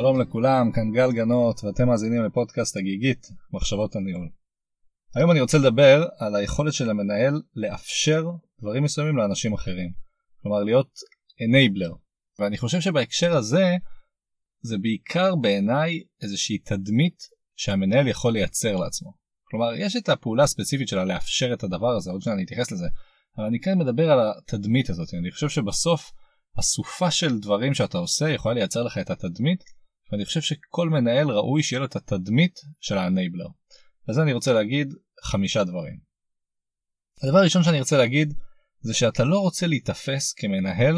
שלום לכולם, כאן גל גנות ואתם מאזינים לפודקאסט הגיגית, מחשבות הניהול. היום אני רוצה לדבר על היכולת של המנהל לאפשר דברים מסוימים לאנשים אחרים. כלומר להיות enabler. ואני חושב שבהקשר הזה, זה בעיקר בעיניי איזושהי תדמית שהמנהל יכול לייצר לעצמו. כלומר, יש את הפעולה הספציפית שלה לאפשר את הדבר הזה, עוד שניה אני אתייחס לזה, אבל אני כאן מדבר על התדמית הזאת, אני חושב שבסוף אסופה של דברים שאתה עושה יכולה לייצר לך את התדמית, ואני חושב שכל מנהל ראוי שיהיה לו את התדמית של האנייבלר. לזה אני רוצה להגיד חמישה דברים. הדבר הראשון שאני רוצה להגיד זה שאתה לא רוצה להיתפס כמנהל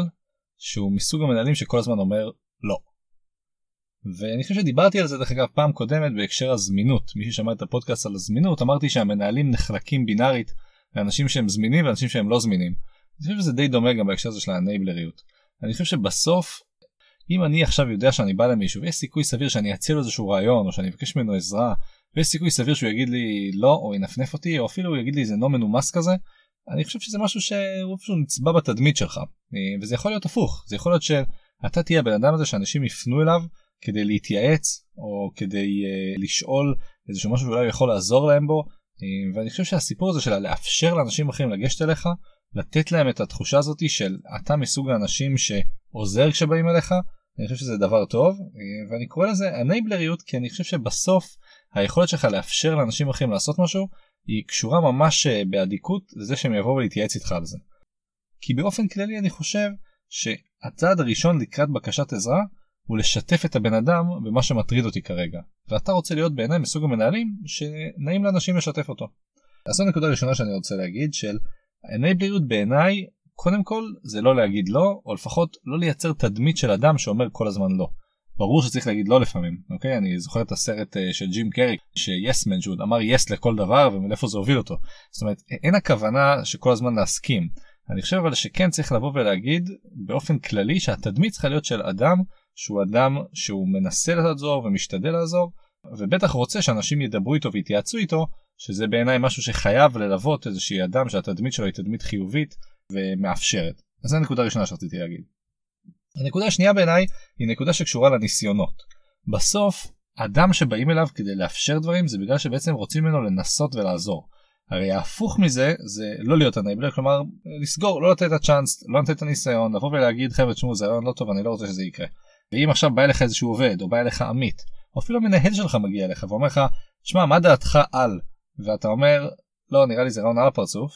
שהוא מסוג המנהלים שכל הזמן אומר לא. ואני חושב שדיברתי על זה דרך אגב פעם קודמת בהקשר הזמינות מי ששמע את הפודקאסט על הזמינות אמרתי שהמנהלים נחלקים בינארית לאנשים שהם זמינים ואנשים שהם לא זמינים. אני חושב שזה די דומה גם בהקשר הזה של האנייבלריות. אני חושב שבסוף אם אני עכשיו יודע שאני בא למישהו ויש סיכוי סביר שאני אציע לו איזשהו רעיון או שאני אבקש ממנו עזרה ויש סיכוי סביר שהוא יגיד לי לא או ינפנף אותי או אפילו הוא יגיד לי איזה לא מנומס כזה אני חושב שזה משהו שהוא פשוט נצבע בתדמית שלך. וזה יכול להיות הפוך. זה יכול להיות שאתה תהיה הבן אדם הזה שאנשים יפנו אליו כדי להתייעץ או כדי uh, לשאול איזשהו משהו שאולי יכול לעזור להם בו. uh, ואני חושב שהסיפור הזה של לאפשר לאנשים אחרים לגשת אליך לתת להם את התחושה הזאת של אתה מסוג האנשים שעוזר כשבאים אליך אני חושב שזה דבר טוב ואני קורא לזה אנייבלריות כי אני חושב שבסוף היכולת שלך לאפשר לאנשים אחרים לעשות משהו היא קשורה ממש באדיקות לזה שהם יבואו להתייעץ איתך על זה. כי באופן כללי אני חושב שהצעד הראשון לקראת בקשת עזרה הוא לשתף את הבן אדם במה שמטריד אותי כרגע ואתה רוצה להיות בעיניי מסוג המנהלים שנעים לאנשים לשתף אותו. אז זו נקודה ראשונה שאני רוצה להגיד של אנייבליות בעיניי קודם כל זה לא להגיד לא או לפחות לא לייצר תדמית של אדם שאומר כל הזמן לא. ברור שצריך להגיד לא לפעמים אוקיי? אני זוכר את הסרט uh, של ג'ים קרי שיסמן שהוא אמר יס לכל דבר ומאיפה זה הוביל אותו. זאת אומרת אין הכוונה שכל הזמן להסכים. אני חושב אבל שכן צריך לבוא ולהגיד באופן כללי שהתדמית צריכה להיות של אדם שהוא אדם שהוא מנסה לעזור ומשתדל לעזור ובטח רוצה שאנשים ידברו איתו ויתייעצו איתו שזה בעיניי משהו שחייב ללוות איזושהי אדם שהתדמית שלו היא תדמית חיובית ומאפשרת. אז זו הנקודה הראשונה שרציתי להגיד. הנקודה השנייה בעיניי היא נקודה שקשורה לניסיונות. בסוף אדם שבאים אליו כדי לאפשר דברים זה בגלל שבעצם רוצים ממנו לנסות ולעזור. הרי ההפוך מזה זה לא להיות הנייבלר כלומר לסגור לא לתת את הצ'אנס לא לתת את הניסיון לבוא ולהגיד חבר'ה תשמעו זה לא טוב אני לא רוצה שזה יקרה. ואם עכשיו בא אליך איזשהו עובד או בא אליך עמית או אפילו המנהל שלך מגיע אליך ואומר לך שמע מה דעתך על ואתה אומר לא נראה לי זה רעיון על הפרצוף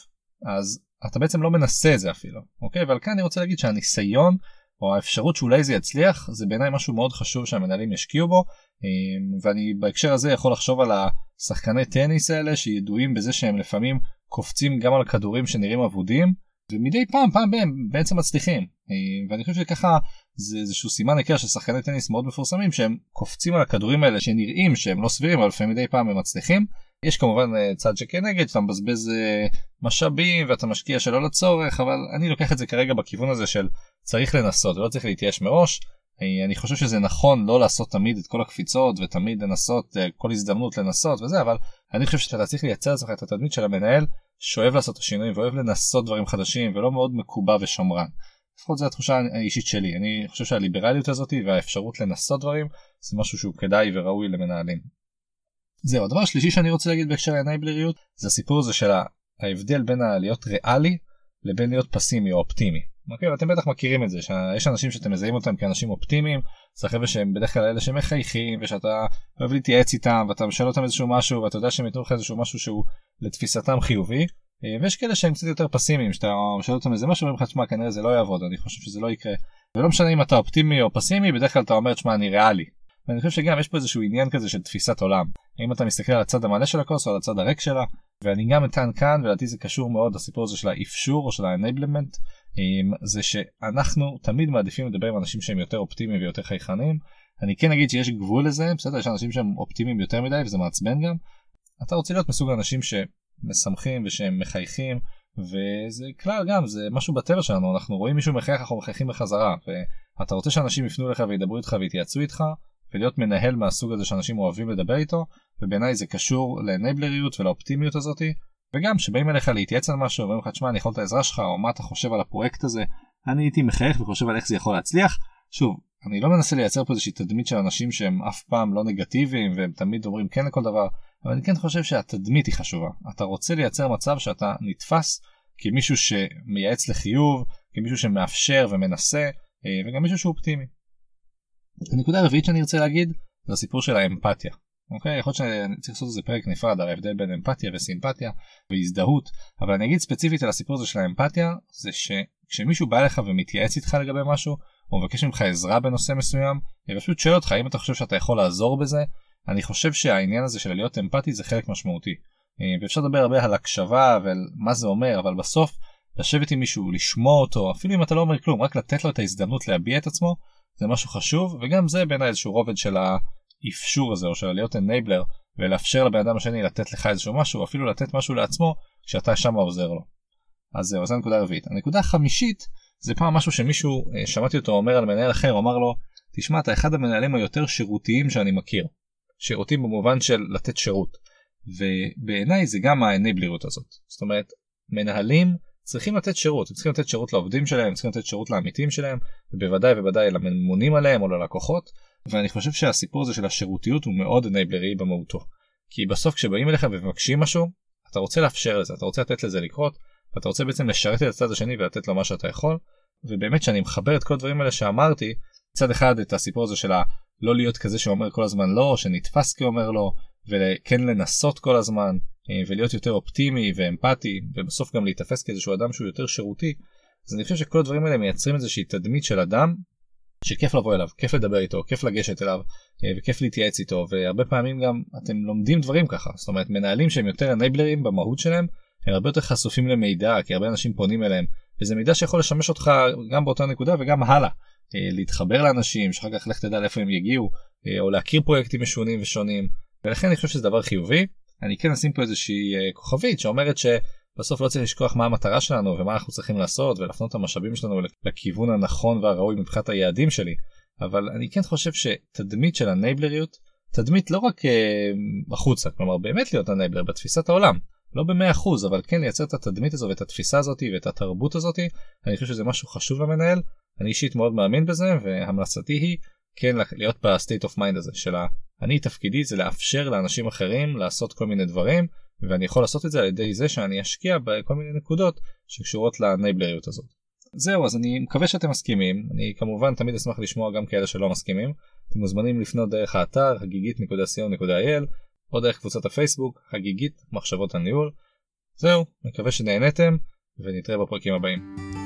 אז אתה בעצם לא מנסה את זה אפילו אוקיי? אבל כאן אני רוצה להגיד שהניסיון או האפשרות שאולי זה יצליח זה בעיניי משהו מאוד חשוב שהמנהלים ישקיעו בו. אמ, ואני בהקשר הזה יכול לחשוב על השחקני טניס האלה שידועים בזה שהם לפעמים קופצים גם על כדורים שנראים אבודים ומדי פעם פעם בהם בעצם מצליחים. אמ, ואני חושב שככה זה איזשהו סימן היכר של שחקני טניס מאוד מפורסמים שהם קופצים על הכדורים האלה שנראים שהם לא סבירים אבל לפעמים מדי פעם הם מצליחים. יש כמובן אה, צד שכנגד שאתה מבזבז אה, משאבים ואתה משקיע שלא לצורך אבל אני לוקח את זה כרגע בכיוון הזה של צריך לנסות ולא צריך להתייאש מראש. אה, אני חושב שזה נכון לא לעשות תמיד את כל הקפיצות ותמיד לנסות כל הזדמנות לנסות וזה אבל אני חושב שאתה צריך לייצר לעצמך את התדמית של המנהל שאוהב לעשות את השינויים ואוהב לנסות דברים חדשים ולא מאוד מקובע ושמרן. לפחות זו התחושה האישית שלי אני חושב שהליברליות הזאת והאפשרות לנסות דברים זה משהו שהוא כדאי וראוי למנהלים. זהו הדבר השלישי שאני רוצה להגיד בהקשר לאנייבלריות זה הסיפור הזה של ההבדל בין להיות ריאלי לבין להיות פסימי או אופטימי. אוקיי אתם בטח מכירים את זה שיש אנשים שאתם מזהים אותם כאנשים אופטימיים זה חבר'ה שהם בדרך כלל אלה שמחייכים ושאתה אוהב להתייעץ איתם ואתה משאל אותם איזשהו משהו ואתה יודע שהם ייתנו לך איזשהו משהו שהוא לתפיסתם חיובי. אה, ויש כאלה שהם קצת יותר פסימיים שאתה משאל אותם איזה משהו ואומרים לך תשמע כנראה זה לא יעבוד אני חושב שזה לא יקרה. ולא משנה אם אתה אופטימי או פסימי בדרך כלל אתה אומר תשמע אני ריאלי ואני חושב שגם יש פה איזשהו עניין כזה של תפיסת עולם. האם אתה מסתכל על הצד המלא של הכוס או על הצד הריק שלה? ואני גם אטען כאן ולדעתי זה קשור מאוד לסיפור הזה של האפשור או של האנבלמנט זה שאנחנו תמיד מעדיפים לדבר עם אנשים שהם יותר אופטימיים ויותר חייכנים. אני כן אגיד שיש גבול לזה בסדר יש אנשים שהם אופטימיים יותר מדי וזה מעצבן גם. אתה רוצה להיות מסוג האנשים שמשמחים ושהם מחייכים וזה כלל גם זה משהו בטבע שלנו אנחנו רואים מישהו מחייך אנחנו מחייכים בחזרה ואתה רוצה שאנשים יפנו אליך וידברו איתך ויתייעצו איתך ולהיות מנהל מהסוג הזה שאנשים אוהבים לדבר איתו ובעיניי זה קשור לאנבלריות ולאופטימיות הזאתי וגם שבאים אליך להתייעץ על משהו ואומרים לך תשמע אני יכול את העזרה שלך או מה אתה חושב על הפרויקט הזה אני הייתי מחייך וחושב על איך זה יכול להצליח שוב אני לא מנסה לייצר פה איזושהי תדמית של אנשים שהם אף פעם לא נגטיביים והם תמיד אומרים כן לכל דבר, אבל אני כן חושב שהתדמית היא חשובה. אתה רוצה לייצר מצב שאתה נתפס כמישהו שמייעץ לחיוב, כמישהו שמאפשר ומנסה, אה, וגם מישהו שהוא אופטימי. הנקודה הרביעית שאני ארצה להגיד זה הסיפור של האמפתיה. אוקיי? יכול להיות שאני צריך לעשות איזה פרק נפרד על ההבדל בין אמפתיה וסימפתיה והזדהות, אבל אני אגיד ספציפית על הסיפור הזה של האמפתיה, זה שכשמישהו בא אליך ומתייעץ איתך לגבי משהו, או מבקש ממך עזרה בנושא מסוים, ופשוט שואל אותך האם אתה חושב שאתה יכול לעזור בזה, אני חושב שהעניין הזה של להיות אמפתי זה חלק משמעותי. אה, ואפשר לדבר הרבה על הקשבה ועל מה זה אומר, אבל בסוף לשבת עם מישהו, לשמוע אותו, אפילו אם אתה לא אומר כלום, רק לתת לו את ההזדמנות להביע את עצמו, זה משהו חשוב, וגם זה בעיניי איזשהו רובד של האפשור הזה, או של להיות אנייבלר, ולאפשר לבן אדם השני לתת לך איזשהו משהו, אפילו לתת משהו לעצמו, כשאתה שם עוזר לו. אז זהו, זו הנקודה הרביעית. הנקודה החמישית, זה פעם משהו שמישהו, אה, שמעתי אותו אומר על מנהל אחר, אמר לו, תשמע, אתה אחד המנהלים היותר שירותיים שאני מכיר. שירותים במובן של לתת שירות. ובעיניי זה גם האנבליות הזאת. זאת אומרת, מנהלים צריכים לתת שירות, הם צריכים לתת שירות לעובדים שלהם, צריכים לתת שירות לעמיתים שלהם, ובוודאי ובוודאי לממונים עליהם או ללקוחות, ואני חושב שהסיפור הזה של השירותיות הוא מאוד אנייבלרי במהותו. כי בסוף כשבאים אליך ומבקשים משהו, אתה רוצה לאפשר לזה, אתה רוצה לתת לזה לקרות, ואתה רוצה בעצם לשרת את הצד השני ולתת לו מה שאתה יכול, ובאמת שאני מחבר את כל הדברים האלה שאמרתי, מצד אחד את הסיפור הזה של הלא להיות כזה שאומר כל הזמן לא, שנתפס כאומר לא, וכן לנסות כל הזמן, ולהיות יותר אופטימי ואמפתי ובסוף גם להיתפס כאיזשהו אדם שהוא יותר שירותי אז אני חושב שכל הדברים האלה מייצרים איזושהי תדמית של אדם שכיף לבוא אליו כיף לדבר איתו כיף לגשת אליו אה, וכיף להתייעץ איתו והרבה פעמים גם אתם לומדים דברים ככה. זאת אומרת מנהלים שהם יותר אנייבלרים במהות שלהם הם הרבה יותר חשופים למידע כי הרבה אנשים פונים אליהם וזה מידע שיכול לשמש אותך גם באותה נקודה וגם הלאה. אה, להתחבר לאנשים שאחר כך לך תדע לאיפה הם יגיעו או להכיר פרויקטים משונים ושונים ולכן אני חושב שזה דבר חיובי אני כן אשים פה איזושהי אה, כוכבית שאומרת שבסוף לא צריך לשכוח מה המטרה שלנו ומה אנחנו צריכים לעשות ולהפנות את המשאבים שלנו לכיוון הנכון והראוי מבחינת היעדים שלי. אבל אני כן חושב שתדמית של הנייבלריות תדמית לא רק אה, החוצה כלומר באמת להיות הנייבלר בתפיסת העולם לא במאה אחוז אבל כן לייצר את התדמית הזו ואת התפיסה הזאתי ואת התרבות הזאתי אני חושב שזה משהו חשוב למנהל. אני אישית מאוד מאמין בזה והמלצתי היא כן להיות ב state of mind הזה של אני תפקידי זה לאפשר לאנשים אחרים לעשות כל מיני דברים ואני יכול לעשות את זה על ידי זה שאני אשקיע בכל מיני נקודות שקשורות ל enabler יות הזאת. זהו אז אני מקווה שאתם מסכימים אני כמובן תמיד אשמח לשמוע גם כאלה שלא מסכימים אתם מוזמנים לפנות דרך האתר הגיגית.co.il או דרך קבוצת הפייסבוק הגיגית מחשבות הניהול. זהו מקווה שנהנתם ונתראה בפרקים הבאים.